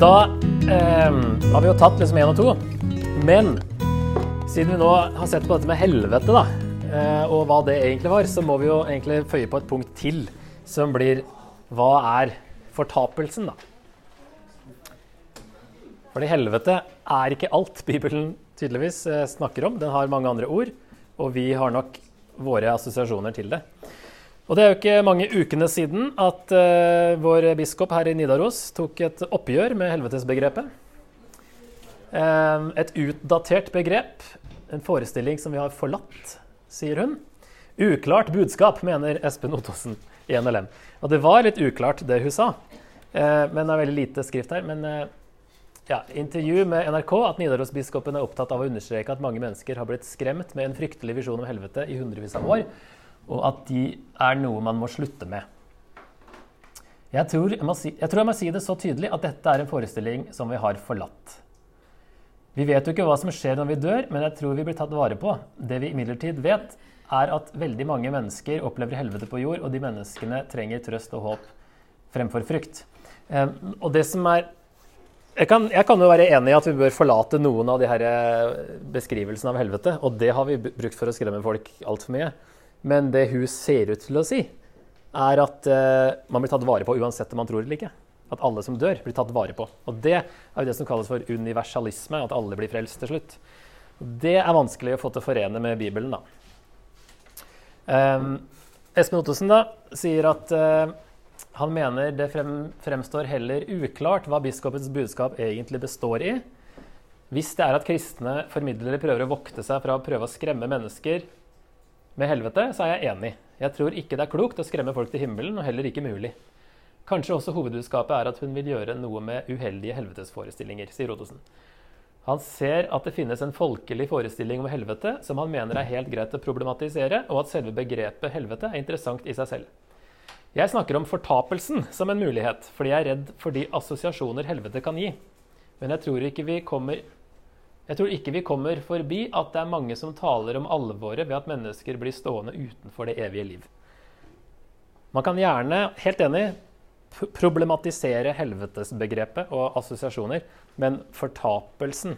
Da eh, har vi jo tatt liksom én og to. Men siden vi nå har sett på dette med helvete, da, eh, og hva det egentlig var, så må vi jo egentlig føye på et punkt til, som blir hva er fortapelsen, da? Fordi helvete er ikke alt Bibelen tydeligvis eh, snakker om. Den har mange andre ord, og vi har nok våre assosiasjoner til det. Og det er jo ikke mange ukene siden at uh, vår biskop her i Nidaros tok et oppgjør med helvetesbegrepet. Uh, et utdatert begrep, en forestilling som vi har forlatt, sier hun. Uklart budskap, mener Espen Ottosen i NLM. Og det var litt uklart, det hun sa. Uh, men det er veldig lite skrift her. Men ja, intervju med NRK at Nidarosbiskopen er opptatt av å understreke at mange mennesker har blitt skremt med en fryktelig visjon om helvete i hundrevis av år og at de er noe man må slutte med. Jeg tror jeg, si, jeg tror jeg, må si, det så tydelig at dette er en forestilling som vi har forlatt. Vi vet jo ikke hva som skjer når vi dør, men jeg tror vi blir tatt vare på. Det vi imidlertid vet, er at veldig mange mennesker opplever helvete på jord, og de menneskene trenger trøst og håp fremfor frykt. Eh, og det som er jeg kan, jeg kan, jo være enig i at vi bør forlate noen av de her eh, beskrivelsene av helvete. Og det har vi brukt for å skremme folk altfor mye. Men det hun ser ut til å si, er at uh, man blir tatt vare på uansett om man tror eller ikke. At alle som dør, blir tatt vare på. Og det er jo det som kalles for universalisme, at alle blir frelst til slutt. Det er vanskelig å få til å forene med Bibelen, da. Um, Espen Ottosen da, sier at uh, han mener det frem, fremstår heller uklart hva biskopens budskap egentlig består i. Hvis det er at kristne formidlere prøver å vokte seg fra å prøve å skremme mennesker med helvete, så er jeg enig. Jeg tror ikke det er klokt å skremme folk til himmelen, og heller ikke mulig. Kanskje også hovedbudskapet er at hun vil gjøre noe med uheldige helvetesforestillinger, sier Rodosen. Han ser at det finnes en folkelig forestilling om helvete som han mener er helt greit å problematisere, og at selve begrepet helvete er interessant i seg selv. Jeg snakker om fortapelsen som en mulighet, fordi jeg er redd for de assosiasjoner helvete kan gi. Men jeg tror ikke vi kommer jeg tror ikke vi kommer forbi at det er mange som taler om alvoret ved at mennesker blir stående utenfor det evige liv. Man kan gjerne, helt enig, problematisere helvetesbegrepet og assosiasjoner, men fortapelsen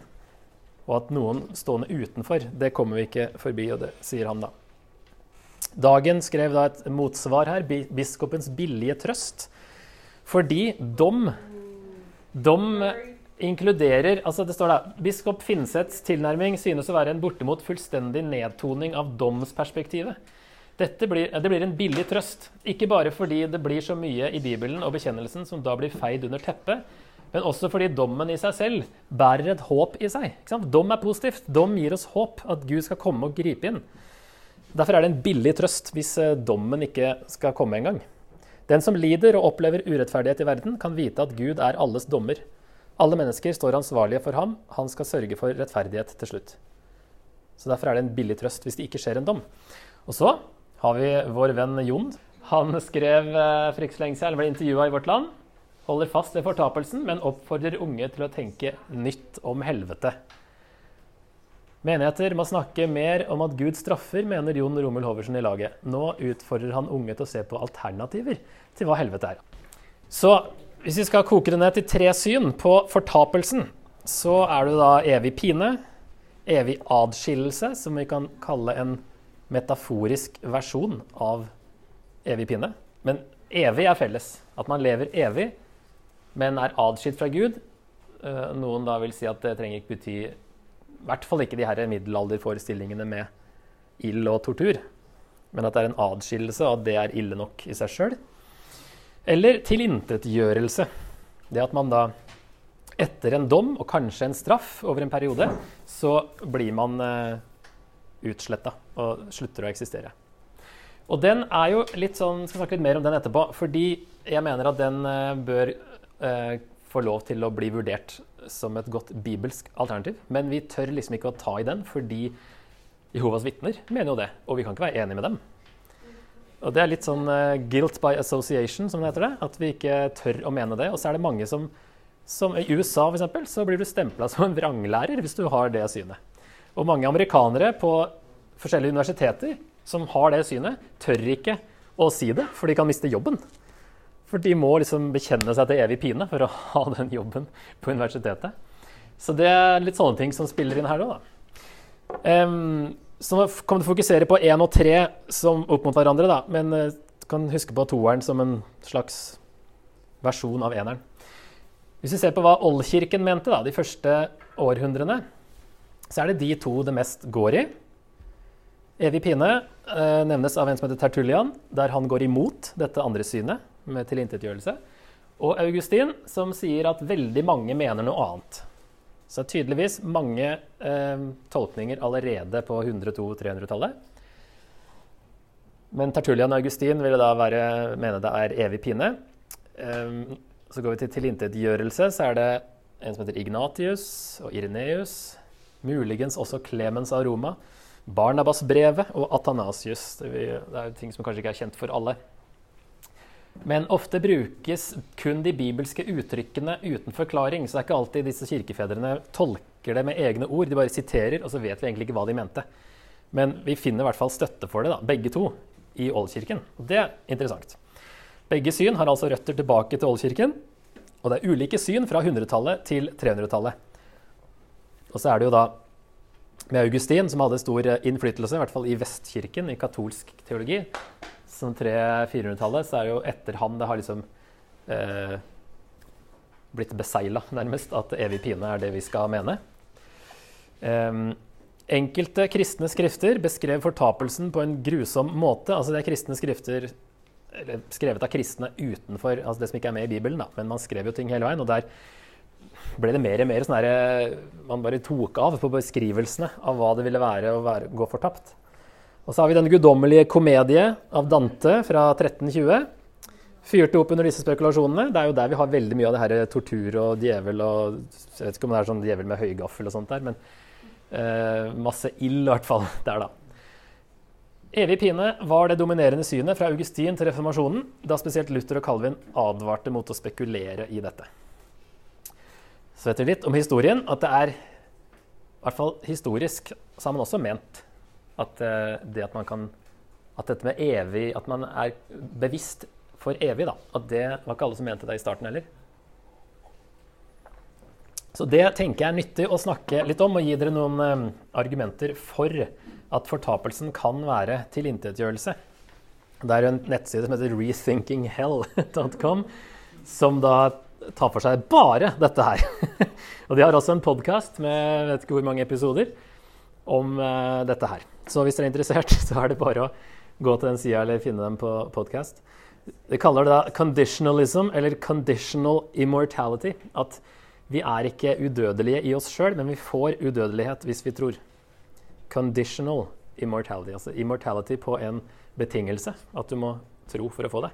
og at noen stående utenfor, det kommer vi ikke forbi, og det sier han da. Dagen skrev da et motsvar her, biskopens billige trøst. Fordi dom Dom inkluderer altså Det står da Biskop Finnsets tilnærming synes å være en bortimot fullstendig nedtoning av domsperspektivet. Dette blir, det blir en billig trøst, ikke bare fordi det blir så mye i Bibelen og bekjennelsen som da blir feid under teppet, men også fordi dommen i seg selv bærer et håp i seg. Dom er positivt. Dom gir oss håp, at Gud skal komme og gripe inn. Derfor er det en billig trøst hvis eh, dommen ikke skal komme engang. Den som lider og opplever urettferdighet i verden, kan vite at Gud er alles dommer. Alle mennesker står ansvarlige for ham. Han skal sørge for rettferdighet til slutt. Så Derfor er det en billig trøst hvis det ikke skjer en dom. Og så har vi vår venn Jon. Han skrev eh, for ikke så lenge siden, ble intervjua i Vårt Land. Holder fast ved fortapelsen, men oppfordrer unge til å tenke nytt om helvete. Menigheter må snakke mer om at Gud straffer, mener Jon Romul Hoversen i laget. Nå utfordrer han unge til å se på alternativer til hva helvete er. Så hvis vi skal koke det ned til tre syn på fortapelsen, så er det da evig pine, evig adskillelse, som vi kan kalle en metaforisk versjon av evig pine. Men evig er felles. At man lever evig, men er adskilt fra Gud. Eh, noen da vil si at det trenger ikke bety I hvert fall ikke de her middelalderforestillingene med ild og tortur. Men at det er en adskillelse, og at det er ille nok i seg sjøl. Eller tilintetgjørelse. Det at man da etter en dom og kanskje en straff over en periode, så blir man uh, eh, utsletta og slutter å eksistere. Og den er jo litt sånn, skal snakke litt mer om den etterpå, fordi jeg mener at den uh, bør uh, få lov til å bli vurdert som et godt bibelsk alternativ. Men vi tør liksom ikke å ta i den, fordi Jehovas vitner mener jo det. Og vi kan ikke være enige med dem. Og Det er litt sånn uh, guilt by association, som det heter det. At vi ikke tør å mene det. Og så er det mange som, som I USA for eksempel, så blir du stempla som en vranglærer hvis du har det synet. Og mange amerikanere på forskjellige universiteter som har det synet, tør ikke å si det, for de kan miste jobben. For de må liksom bekjenne seg til evig pine for å ha den jobben på universitetet. Så det er litt sånne ting som spiller inn her òg, da. Um, så nå kommer du fokusere på én og tre som opp mot hverandre, da. Men uh, du kan huske på toeren som en slags versjon av eneren. Hvis vi ser på hva Oldkirken mente da, de første århundrene, så er det de to det mest går i. Evig pine eh, nevnes av en som heter Tertullian, der han går imot dette andre synet med tilintetgjørelse. Og Augustin, som sier at veldig mange mener noe annet. Så tydeligvis mange eh, tolkninger allerede på 100-300-tallet. Men Tertullian og Augustin ville da være, mene det er evig pine. Um, så går vi til tilintetgjørelse, så er det en som heter Ignatius og Ireneus. Muligens også Clemens av Roma. Barnabas-brevet og Athanasius. Det er ting som kanskje ikke er kjent for alle. Men ofte brukes kun de bibelske uttrykkene uten forklaring. Så det er ikke alltid disse kirkefedrene tolker det med egne ord. De bare siterer, og så vet vi egentlig ikke hva de mente. Men vi finner i hvert fall støtte for det, da, begge to, i Ålkirken. Og det er interessant. Begge syn har altså røtter tilbake til Ålkirken. Og det er ulike syn fra 100-tallet til 300-tallet. Og så er det jo da med Augustin, som hadde stor innflytelse, i hvert fall i Vestkirken, i katolsk teologi, som 300-400-tallet, så er det jo etter han det har liksom eh, blitt beseila, nærmest, at evig pine er det vi skal mene. Um, enkelte kristne skrifter beskrev fortapelsen på en grusom måte. Altså det er kristne skrifter skrevet av kristne utenfor altså det som ikke er med i Bibelen, da. men man skrev jo ting hele veien. og der ble det mer og mer sånn der, Man bare tok av på beskrivelsene av hva det ville være å være, gå fortapt. Og så har vi den guddommelige komedie av Dante fra 1320. Fyrte opp under disse spekulasjonene. Det er jo der vi har veldig mye av det her tortur og djevel og Jeg vet ikke om det er sånn djevel med høygaffel og sånt der, men eh, masse ild i hvert fall der, da. Evig pine var det dominerende synet fra Augustin til reformasjonen, da spesielt Luther og Calvin advarte mot å spekulere i dette. Så vet vi litt om historien, at det er i hvert fall historisk så har man også ment at uh, det at man kan At dette med evig At man er bevisst for evig, da. At det var ikke alle som mente det i starten heller. Så det tenker jeg er nyttig å snakke litt om og gi dere noen um, argumenter for at fortapelsen kan være tilintetgjørelse. Det er en nettside som heter rethinkinghell.com, som da tar for seg bare dette her. og de har også en podkast med vet ikke hvor mange episoder om uh, dette her. Så hvis dere er interessert, så er det bare å gå til den sida eller finne dem på podkast. De kaller det da conditionalism, eller conditional immortality. At vi er ikke udødelige i oss sjøl, men vi får udødelighet hvis vi tror. Conditional immortality. Altså immortality på en betingelse. At du må tro for å få det.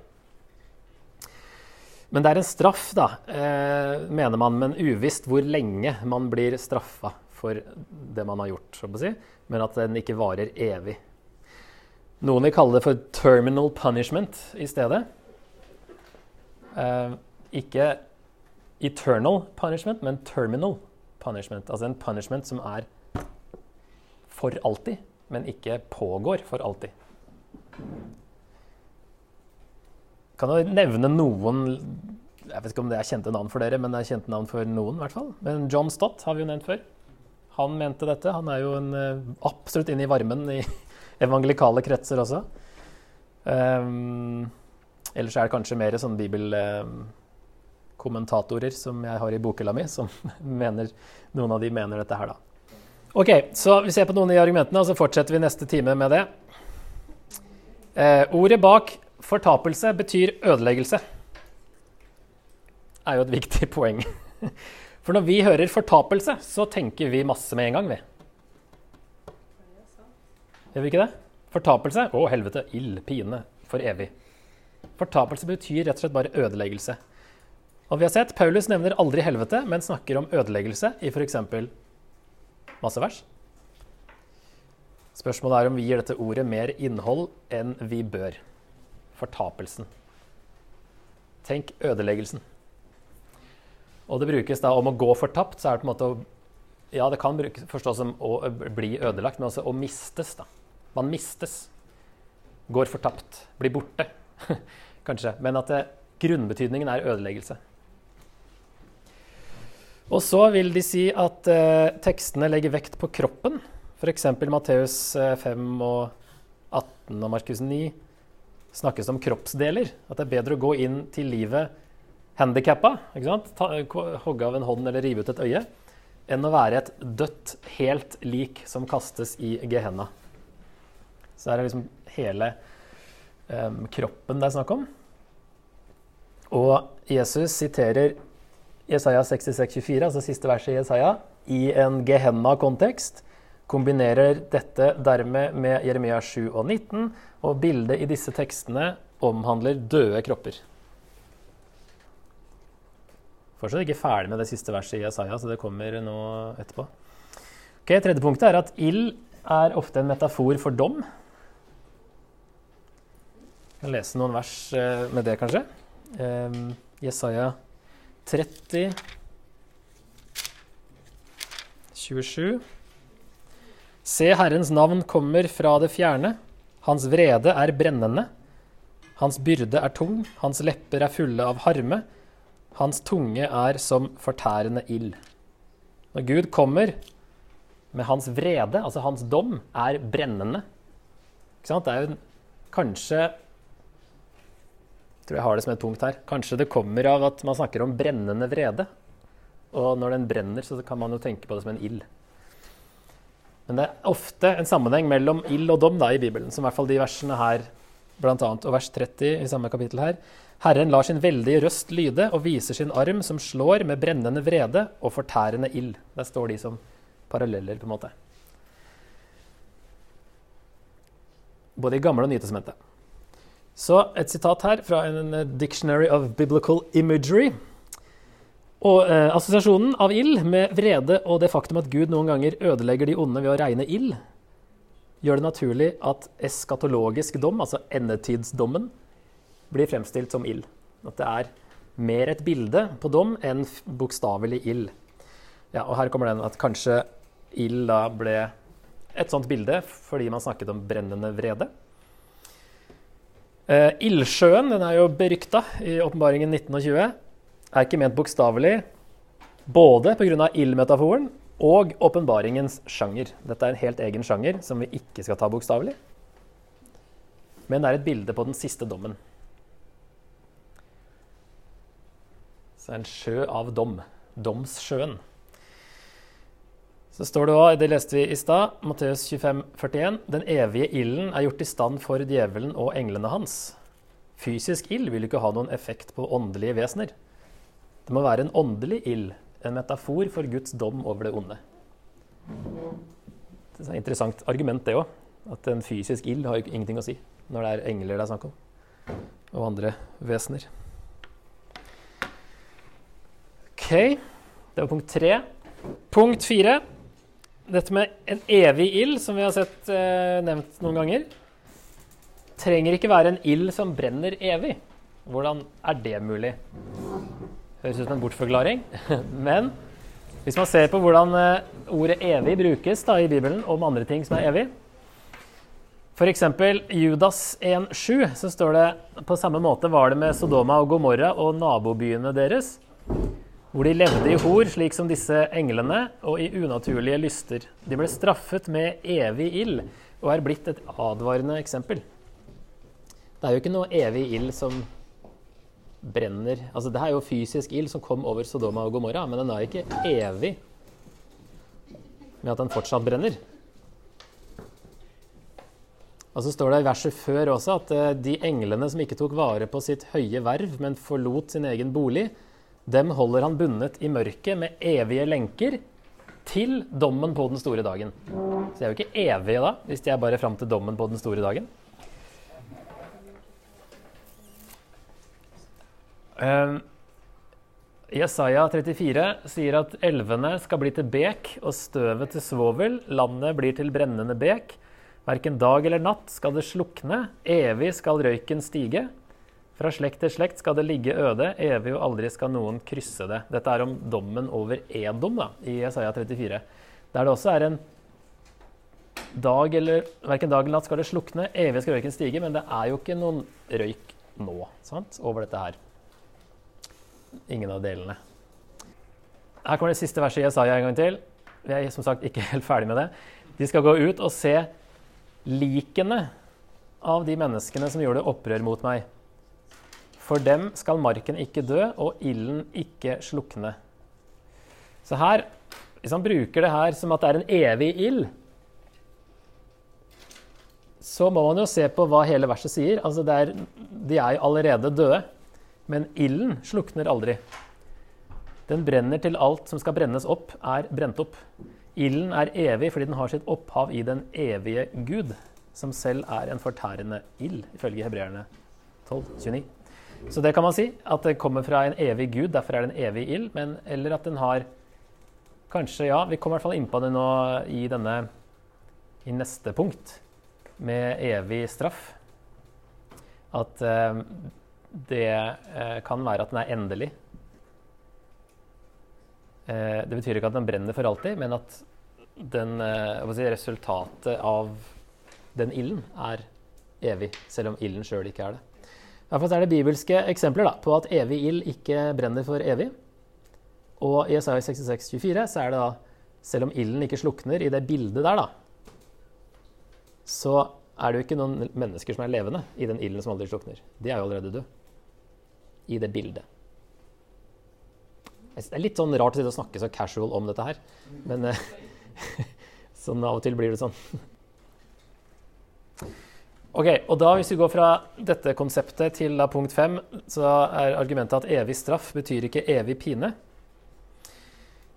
Men det er en straff, da, eh, mener man, men uvisst hvor lenge man blir straffa for det man har gjort, si, men at den ikke varer evig. Noen vil kalle det for 'terminal punishment' i stedet. Eh, ikke eternal punishment, men terminal punishment. Altså en punishment som er for alltid, men ikke pågår for alltid. Kan jo nevne noen Jeg vet ikke om det er kjente navn for dere, men det er kjente navn for noen. I hvert fall. Men John Stott har vi jo nevnt før. Han mente dette. Han er jo en, eh, absolutt inne i varmen i evangelikale kretser også. Um, ellers er det kanskje mer sånn bibelkommentatorer um, som jeg har i bokhylla mi, som mener, noen av de mener dette her, da. Ok, så vi ser på noen av de argumentene, og så fortsetter vi neste time med det. Eh, ordet bak fortapelse betyr ødeleggelse. er jo et viktig poeng. For når vi hører fortapelse, så tenker vi masse med en gang, vi. Gjør vi ikke det? Fortapelse å helvete, ild, pine, for evig. Fortapelse betyr rett og slett bare ødeleggelse. Og vi har sett, Paulus nevner aldri helvete, men snakker om ødeleggelse i f.eks. masse vers. Spørsmålet er om vi gir dette ordet mer innhold enn vi bør. Fortapelsen. Tenk ødeleggelsen. Og det brukes da om å gå fortapt, så er det på en måte å Ja, det kan brukes, forstås som å bli ødelagt, men også å mistes, da. Man mistes. Går fortapt. Blir borte, kanskje. Men at det, Grunnbetydningen er ødeleggelse. Og så vil de si at eh, tekstene legger vekt på kroppen. F.eks. Matteus 5 eh, og 18 og Markus 9 snakkes om kroppsdeler. At det er bedre å gå inn til livet handikappa, hogge av en hånd eller rive ut et øye, enn å være et dødt, helt lik som kastes i Gehenna. Så er det liksom hele um, kroppen det er snakk om. Og Jesus siterer Jesaja 66, 24, altså siste verset i Jesaja, i en Gehenna-kontekst. Kombinerer dette dermed med Jeremia 7 og 19, og bildet i disse tekstene omhandler døde kropper. Fortsatt ikke ferdig med det siste verset i Jesaja, så det kommer nå etterpå. Ok, Tredje punktet er at ild er ofte en metafor for dom. Jeg kan lese noen vers eh, med det, kanskje. Um, Jesaja 30, 27. Se, Herrens navn kommer fra det fjerne. Hans vrede er brennende. Hans byrde er tung, hans lepper er fulle av harme. Hans tunge er som fortærende ild. Når Gud kommer med hans vrede, altså hans dom, er brennende. Det er jo kanskje jeg tror jeg har det som et punkt her. Kanskje det kommer av at man snakker om brennende vrede. Og når den brenner, så kan man jo tenke på det som en ild. Men det er ofte en sammenheng mellom ild og dom da, i Bibelen, som i hvert fall de versene her, blant annet, og vers 30 i samme kapittel her. Herren lar sin veldige røst lyde og viser sin arm som slår med brennende vrede og fortærende ild. Der står de som paralleller, på en måte. Både i Gamle og Nytestamentet. Så et sitat her fra en Dictionary of Biblical Imagery. Og eh, Assosiasjonen av ild med vrede og det faktum at Gud noen ganger ødelegger de onde ved å regne ild, gjør det naturlig at eskatologisk dom, altså endetidsdommen, blir fremstilt som ild. At det er mer et bilde på dom enn bokstavelig ild. Ja, og her kommer den at kanskje ild da ble et sånt bilde fordi man snakket om brennende vrede. Eh, ildsjøen den er jo berykta i åpenbaringen 1920, Er ikke ment bokstavelig både pga. ildmetaforen og åpenbaringens sjanger. Dette er en helt egen sjanger som vi ikke skal ta bokstavelig. Men det er et bilde på den siste dommen. Så en sjø av dom. Domssjøen. Så står det også, det leste vi i stad, Matteus 25, 41, Den evige ilden er gjort i stand for djevelen og englene hans. Fysisk ild vil ikke ha noen effekt på åndelige vesener. Det må være en åndelig ild, en metafor for Guds dom over det onde. Det er et interessant argument, det òg. At en fysisk ild har ingenting å si når det er engler det er snakk om. Og andre vesener. OK, det var punkt tre. Punkt fire dette med en evig ild, som vi har sett eh, nevnt noen ganger, trenger ikke være en ild som brenner evig. Hvordan er det mulig? Høres ut som en bortforklaring. Men hvis man ser på hvordan eh, ordet 'evig' brukes da, i Bibelen om andre ting som er evig F.eks. Judas 1,7 så står det på samme måte var det med Sodoma og Gomorra og nabobyene deres hvor de levde i hor, slik som disse englene, og i unaturlige lyster. De ble straffet med evig ild og er blitt et advarende eksempel. Det er jo ikke noe evig ild som brenner Altså, det er jo fysisk ild som kom over Sodoma og Gomorra, men den er ikke evig med at den fortsatt brenner. Og så står det i verset før også at eh, de englene som ikke tok vare på sitt høye verv, men forlot sin egen bolig, dem holder han bundet i mørket med evige lenker til dommen på den store dagen. Så de er jo ikke evige da, hvis de er bare fram til dommen på den store dagen. Uh, Jesaja 34 sier at elvene skal bli til bek og støvet til svovel. Landet blir til brennende bek. Verken dag eller natt skal det slukne. Evig skal røyken stige. Fra slekt til slekt skal det ligge øde, evig og aldri skal noen krysse det. Dette er om dommen over Edom da, i Jesaja 34. Der det også er en dag eller Verken dag eller natt skal det slukne, evig skal røyken stige, men det er jo ikke noen røyk nå sant, over dette her. Ingen av delene. Her kommer det siste verset i Jesaja en gang til. Vi er som sagt ikke helt ferdig med det. De skal gå ut og se likene av de menneskene som gjorde opprør mot meg. For dem skal marken ikke dø, og ilden ikke slukne. Så her, hvis han bruker det her som at det er en evig ild, så må man jo se på hva hele verset sier. Altså er, de er jo allerede døde, men ilden slukner aldri. Den brenner til alt som skal brennes opp, er brent opp. Ilden er evig fordi den har sitt opphav i den evige Gud, som selv er en fortærende ild, ifølge hebreerne 12.29. Så det kan man si, at det kommer fra en evig Gud, derfor er det en evig ild. Men, eller at den har Kanskje, ja, vi kommer i hvert fall inn på det nå i denne i neste punkt, med evig straff. At eh, det eh, kan være at den er endelig. Eh, det betyr ikke at den brenner for alltid, men at den, eh, si, resultatet av den ilden er evig, selv om ilden sjøl ikke er det. I hvert fall er det bibelske eksempler da, på at evig ild ikke brenner for evig. Og i Isaiah 66, 24 så er det da selv om ilden ikke slukner i det bildet der, da, så er det jo ikke noen mennesker som er levende i den ilden som aldri slukner. De er jo allerede døde i det bildet. Det er litt sånn rart å snakke så casual om dette her, men eh, sånn av og til blir det sånn. Ok, og da Hvis vi går fra dette konseptet til punkt fem, så er argumentet at evig straff betyr ikke evig pine.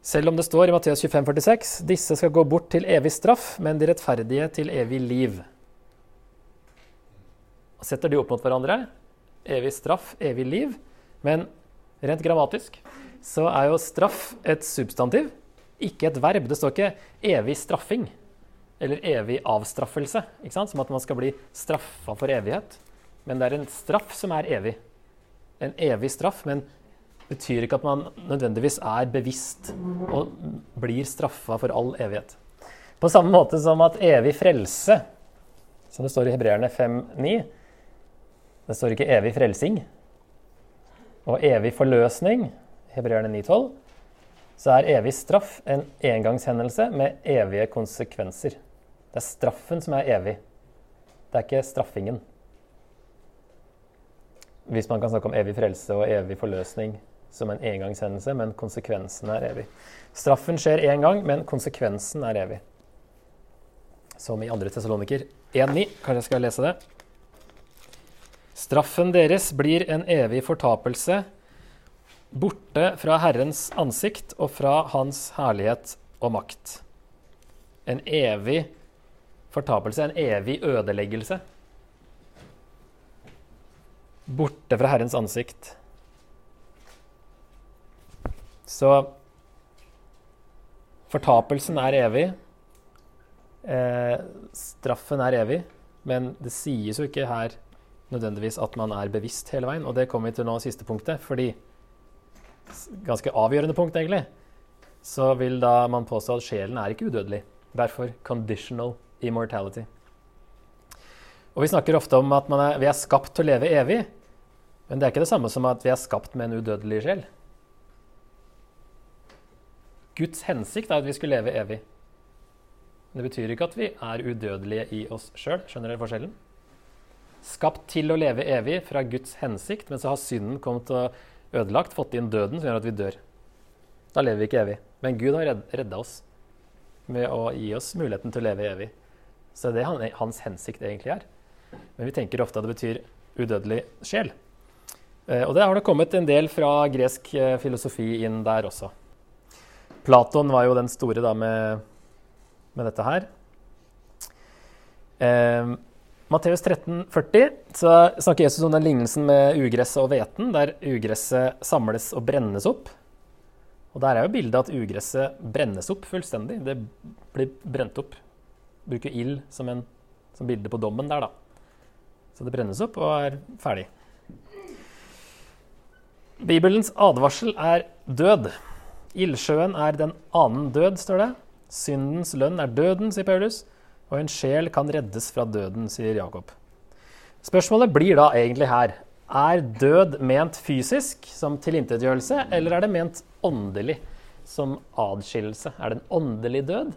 Selv om det står i Matteus 25, 46, disse skal gå bort til evig straff, men de rettferdige til evig liv. Setter de opp mot hverandre? Evig straff, evig liv. Men rent grammatisk så er jo straff et substantiv, ikke et verb. Det står ikke 'evig straffing' eller 'evig avstraffelse', som at man skal bli straffa for evighet. Men det er en straff som er evig. En evig straff, men betyr ikke at man nødvendigvis er bevisst og blir straffa for all evighet. På samme måte som at evig frelse, som det står i Hebreerne 5.9 Det står ikke evig frelsing. Og evig forløsning Hebreerne 9,12, så er evig straff en engangshendelse med evige konsekvenser. Det er straffen som er evig. Det er ikke straffingen. Hvis man kan snakke om evig frelse og evig forløsning som en engangshendelse, men konsekvensen er evig. Straffen skjer én gang, men konsekvensen er evig. Som i 2. Tessaloniker 1,9. Kanskje jeg skal lese det? Straffen deres blir en evig fortapelse borte fra Herrens ansikt og fra Hans herlighet og makt. En evig fortapelse, en evig ødeleggelse. Borte fra Herrens ansikt. Så fortapelsen er evig. Eh, straffen er evig. Men det sies jo ikke her nødvendigvis at man er bevisst hele veien. Og det kommer vi til nå siste punktet. fordi ganske avgjørende punkt, egentlig, så vil da man påstå at sjelen er ikke udødelig. Derfor conditional immortality. Og Vi snakker ofte om at er, vi er skapt til å leve evig, men det er ikke det samme som at vi er skapt med en udødelig sjel. Guds hensikt er at vi skulle leve evig. Men det betyr ikke at vi er udødelige i oss sjøl. Skjønner dere forskjellen? Skapt til å leve evig fra Guds hensikt, men så har synden kommet og ødelagt, fått inn døden, som gjør at vi dør. Da lever vi ikke evig. Men Gud har redda oss med å gi oss muligheten til å leve evig. Så det er hans hensikt egentlig er. Men vi tenker ofte at det betyr udødelig sjel. Eh, og det har det kommet en del fra gresk eh, filosofi inn der også. Platon var jo den store da med, med dette her. Eh, Matteus 13, 40, så snakker Jesus om den lignelsen med ugresset og hveten, der ugresset samles og brennes opp. Og Der er jo bildet at ugresset brennes opp fullstendig. Det blir brent opp. Bruker ild som, en, som bilde på dommen der, da. Så det brennes opp og er ferdig. Bibelens advarsel er død. Ildsjøen er den annen død, står det. Syndens lønn er døden, sier Paulus og en sjel kan reddes fra døden, sier Jakob. Spørsmålet blir da egentlig her Er død ment fysisk, som tilintetgjørelse, eller er det ment åndelig, som adskillelse? Er det en åndelig død,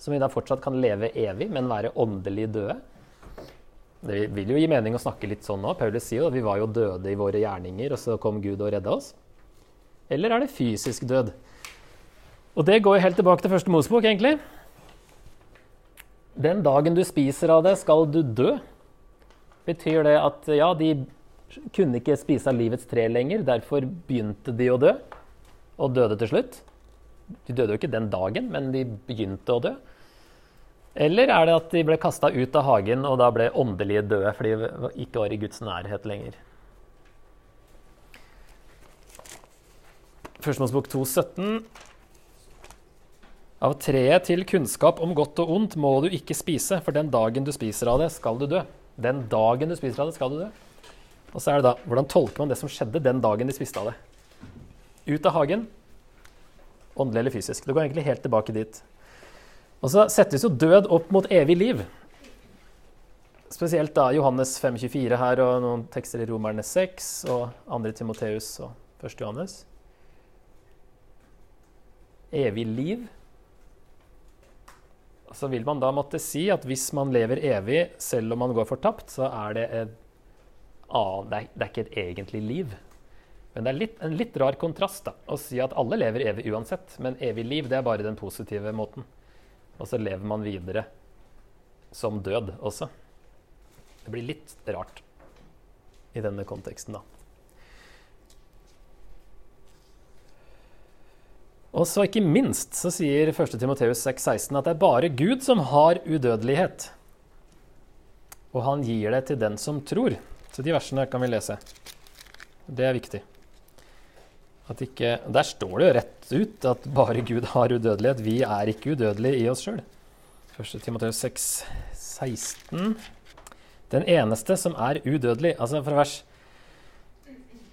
som vi da fortsatt kan leve evig, men være åndelig døde? Det vil jo gi mening å snakke litt sånn nå. Paulus sier jo at vi var jo døde i våre gjerninger, og så kom Gud og redda oss. Eller er det fysisk død? Og det går helt tilbake til første Mosebok, egentlig. Den dagen du spiser av det, skal du dø. Betyr det at ja, de kunne ikke spise av livets tre lenger, derfor begynte de å dø, og døde til slutt? De døde jo ikke den dagen, men de begynte å dø. Eller er det at de ble kasta ut av hagen og da ble åndelige døde fordi de ikke var i Guds nærhet lenger? Førstemannsbok 2,17. Av treet til kunnskap om godt og ondt må du ikke spise, for den dagen du spiser av det, skal du dø. Den dagen du spiser av det, skal du dø. Og så er det da hvordan tolker man det som skjedde den dagen de spiste av det? Ut av hagen, åndelig eller fysisk. Det går egentlig helt tilbake dit. Og så settes jo død opp mot evig liv. Spesielt da Johannes 5,24 her og noen tekster i Romerne 6 og 2. Timoteus og 1. Johannes. Evig liv. Så vil man da måtte si at hvis man lever evig selv om man går fortapt, så er det et annet, det, er, det er ikke et egentlig liv. Men det er litt, en litt rar kontrast da, å si at alle lever evig uansett. Men evig liv det er bare den positive måten. Og så lever man videre som død også. Det blir litt rart i denne konteksten, da. Og så ikke minst så sier 1. Timoteus 6,16 at det er bare Gud som har udødelighet. Og han gir det til den som tror. Så de versene kan vi lese. Det er viktig. Ikke, der står det jo rett ut at bare Gud har udødelighet. Vi er ikke udødelige i oss sjøl. 1. Timoteus 6, 16. Den eneste som er udødelig. Altså fra vers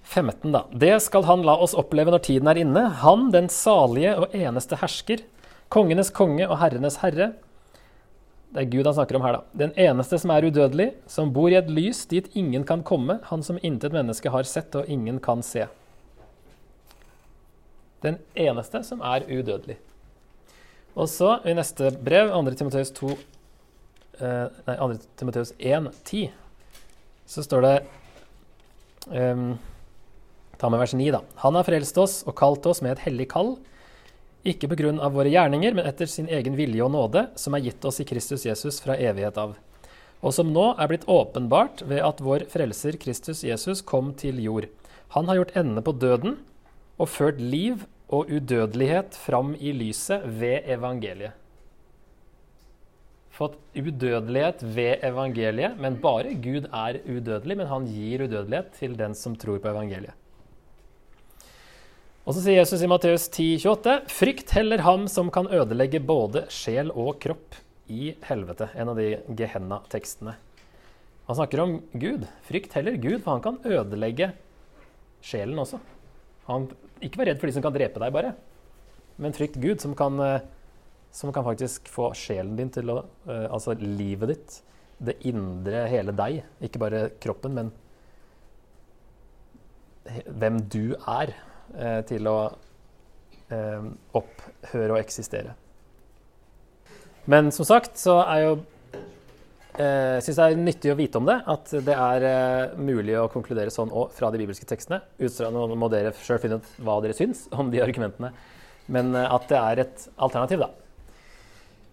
15, da. Det skal han la oss oppleve når tiden er inne. Han, den salige og eneste hersker, kongenes konge og herrenes herre. Det er Gud han snakker om her, da. Den eneste som er udødelig, som bor i et lys dit ingen kan komme, han som intet menneske har sett og ingen kan se. Den eneste som er udødelig. Og så i neste brev, 2. Timoteus 2 eh, Nei, 2. Timoteus 1, 10, så står det um, Ta med vers 9, da. Han har frelst oss og kalt oss med et hellig kall, ikke på grunn av våre gjerninger, men etter sin egen vilje og nåde, som er gitt oss i Kristus Jesus fra evighet av, og som nå er blitt åpenbart ved at vår frelser Kristus Jesus kom til jord. Han har gjort ende på døden og ført liv og udødelighet fram i lyset ved evangeliet. Fått udødelighet ved evangeliet, men bare Gud er udødelig. Men han gir udødelighet til den som tror på evangeliet. Og så sier Jesus i Matteus 10, 28, Frykt heller ham som kan ødelegge både sjel og kropp i helvete. En av de Gehenna-tekstene. Han snakker om Gud. Frykt heller Gud, for han kan ødelegge sjelen også. Han, ikke vær redd for de som kan drepe deg, bare. Men frykt Gud, som kan, eh, som kan faktisk få sjelen din til å uh, Altså livet ditt, det indre, hele deg. Ikke bare kroppen, men hvem du er, uh, til å eh, opphøre og eksistere. Men som sagt så er jo jeg eh, syns det er nyttig å vite om det, at det er eh, mulig å konkludere sånn òg fra de bibelske tekstene. Nå må dere sjøl finne ut hva dere syns om de argumentene. Men eh, at det er et alternativ, da.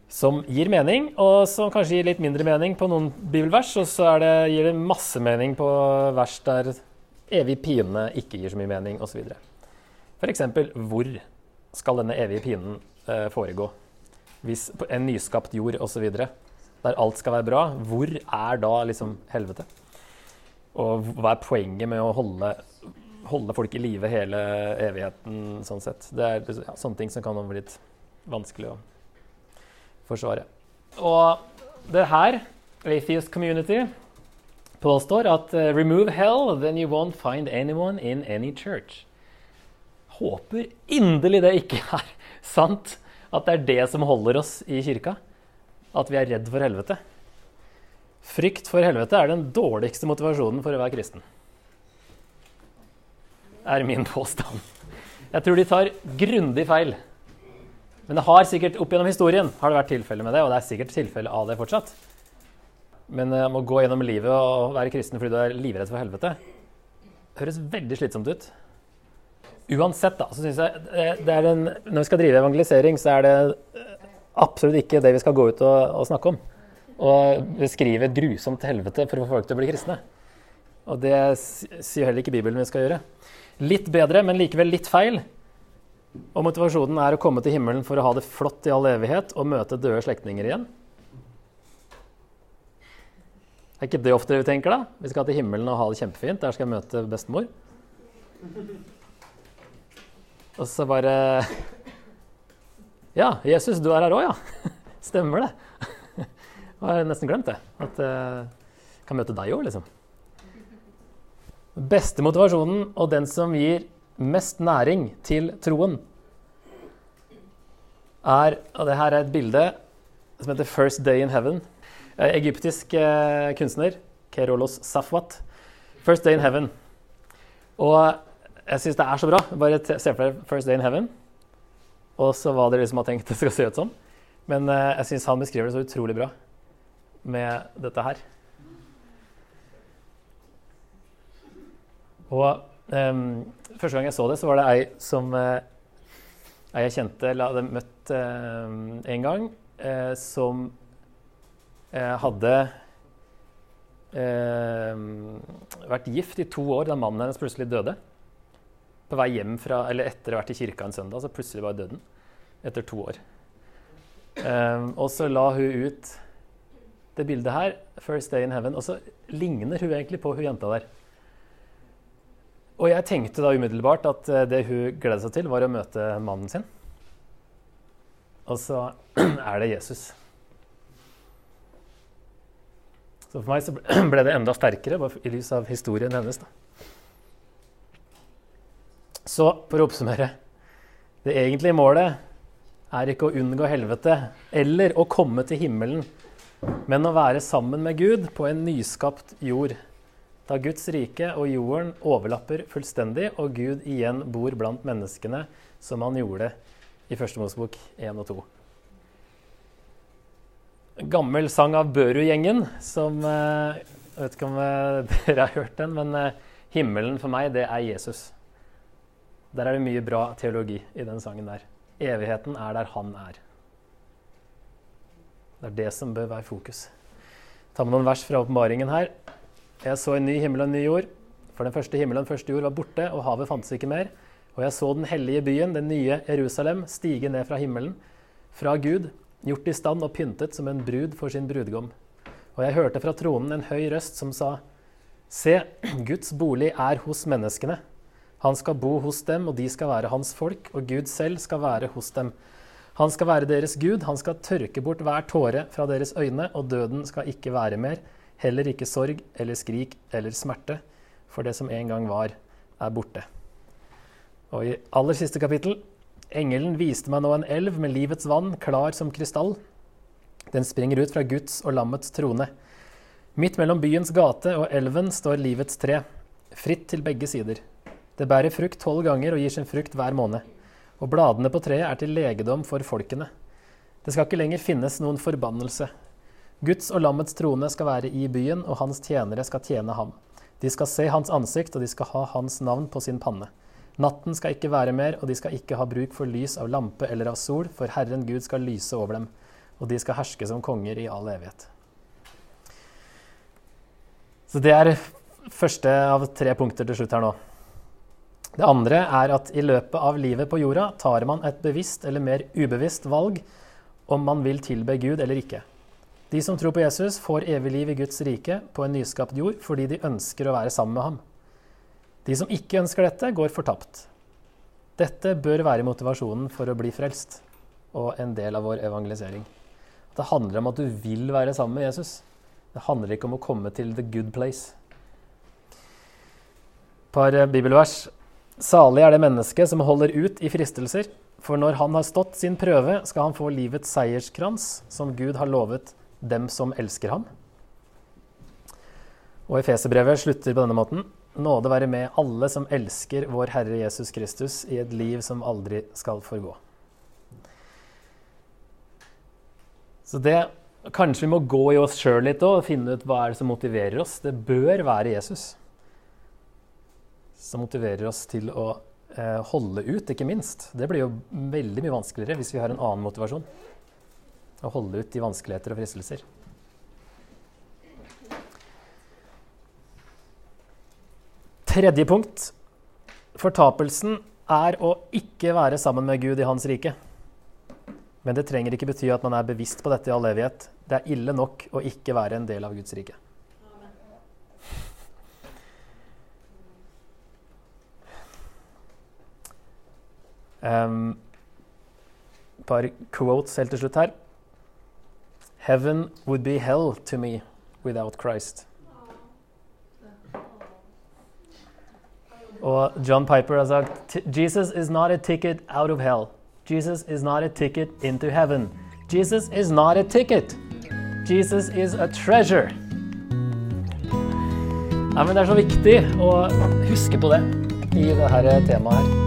Som gir mening, og som kanskje gir litt mindre mening på noen bibelvers. Og så det, gir det masse mening på vers der evig pine ikke gir så mye mening, osv. F.eks. hvor skal denne evige pinen eh, foregå? Hvis en nyskapt jord osv der alt skal være bra, hvor er da liksom helvete? Og hva er poenget med å holde, holde folk i live hele evigheten sånn sett? Det er ja, sånne ting som kan bli litt vanskelig å forsvare. Og det her, Atheist Community, påstår at uh, 'remove hell, then you won't find anyone in any church'. Håper inderlig det ikke er sant, at det er det som holder oss i kirka at vi er redd for helvete. Frykt for helvete er den dårligste motivasjonen for å være kristen. er min påstand. Jeg tror de tar grundig feil. Men det har sikkert opp gjennom historien har det vært tilfelle med det, og det er sikkert tilfelle av det fortsatt. Men uh, å gå gjennom livet og være kristen fordi du er livredd for helvete, høres veldig slitsomt ut. Uansett, da, så syns jeg det er en, Når vi skal drive evangelisering, så er det eh, absolutt ikke det vi skal gå ut og, og snakke om. Og beskrive et grusomt helvete for å få folk til å bli kristne. Og det sier heller ikke Bibelen vi skal gjøre. Litt bedre, men likevel litt feil. Og motivasjonen er å komme til himmelen for å ha det flott i all evighet og møte døde slektninger igjen. Er ikke det ofte vi tenker, da? Vi skal til himmelen og ha det kjempefint. Der skal jeg møte bestemor. Og så bare Ja, Jesus, du er her òg, ja. Stemmer det. Jeg har nesten glemt det. At jeg uh, kan møte deg òg, liksom. Beste motivasjonen, og den som gir mest næring til troen, er Og det her er et bilde som heter 'First Day in Heaven'. Eh, egyptisk eh, kunstner Kerolos Safwat. 'First Day in Heaven'. Og jeg syns det er så bra. Bare se for deg 'First Day in Heaven', og så hva dere liksom har tenkt det skal se ut som. Men eh, jeg syns han beskriver det så utrolig bra med dette her. Og um, Første gang jeg så det, så var det ei som uh, ei jeg kjente eller hadde møtt uh, en gang, uh, som hadde vært gift i to år da mannen hennes plutselig døde. På vei hjem fra, eller etter å ha vært i kirka en søndag, så plutselig var døden. Etter to år. Um, og så la hun ut det bildet her, 'First Day in Heaven', og så ligner hun egentlig på hun jenta der. Og jeg tenkte da umiddelbart at eh, det hun gleda seg til, var å møte mannen sin. Og så er det Jesus. Så for meg så ble det enda sterkere bare i lys av historien hennes. Da. Så for å oppsummere Det egentlige målet er ikke å unngå helvete eller å komme til himmelen, men å være sammen med Gud på en nyskapt jord da Guds rike og jorden overlapper fullstendig, og Gud igjen bor blant menneskene, som han gjorde i Første Mosebok 1 og 2. Gammel sang av Børud-gjengen, som eh, Jeg vet ikke om eh, dere har hørt den, men eh, himmelen for meg, det er Jesus. Der er det mye bra teologi i den sangen der. Evigheten er der han er. Det er det som bør være fokus. Ta med noen vers fra åpenbaringen her. Jeg så en ny himmel og en ny jord, for den første himmelen og den første jord var borte, og havet fantes ikke mer. Og jeg så den hellige byen, den nye Jerusalem, stige ned fra himmelen, fra Gud, gjort i stand og pyntet som en brud for sin brudgom. Og jeg hørte fra tronen en høy røst som sa, Se, Guds bolig er hos menneskene. Han skal bo hos dem, og de skal være hans folk, og Gud selv skal være hos dem. Han skal være deres Gud, han skal tørke bort hver tåre fra deres øyne, og døden skal ikke være mer. Heller ikke sorg eller skrik eller smerte, for det som en gang var, er borte. Og i aller siste kapittel Engelen viste meg nå en elv med livets vann, klar som krystall. Den springer ut fra Guds og lammets trone. Midt mellom byens gate og elven står livets tre, fritt til begge sider. Det bærer frukt tolv ganger og gir sin frukt hver måned. Og bladene på treet er til legedom for folkene. Det skal ikke lenger finnes noen forbannelse. Guds og lammets trone skal være i byen, og hans tjenere skal tjene ham. De skal se hans ansikt, og de skal ha hans navn på sin panne. Natten skal ikke være mer, og de skal ikke ha bruk for lys av lampe eller av sol, for Herren Gud skal lyse over dem, og de skal herske som konger i all evighet. Så det er første av tre punkter til slutt her nå. Det andre er at i løpet av livet på jorda tar man et bevisst eller mer ubevisst valg om man vil tilbe Gud eller ikke. De som tror på Jesus, får evig liv i Guds rike på en nyskapt jord fordi de ønsker å være sammen med ham. De som ikke ønsker dette, går fortapt. Dette bør være motivasjonen for å bli frelst og en del av vår evangelisering. Det handler om at du vil være sammen med Jesus. Det handler ikke om å komme til the good place. Et par eh, bibelvers. Salig er det mennesket som holder ut i fristelser, for når han har stått sin prøve, skal han få livets seierskrans, som Gud har lovet dem som elsker ham. Og Efeserbrevet slutter på denne måten. nåde være med alle som elsker vår Herre Jesus Kristus i et liv som aldri skal forgå. Så det Kanskje vi må gå i oss sjøl litt og finne ut hva er det som motiverer oss. Det bør være Jesus som motiverer oss til å eh, holde ut, ikke minst. Det blir jo veldig mye vanskeligere hvis vi har en annen motivasjon. Å holde ut i vanskeligheter og fristelser. Tredje punkt. Fortapelsen er å ikke være sammen med Gud i Hans rike. Men det trenger ikke bety at man er bevisst på dette i all evighet. Det er ille nok å ikke være en del av Guds rike. Um, par quotes helt til slutt her. Heaven would be hell to me without Christ. Og John Piper har sagt Jesus is not a ticket out of hell. Jesus is not a ticket into heaven. Jesus is not a ticket. Jesus is a treasure. Nei, men Det er så viktig å huske på det i dette temaet her.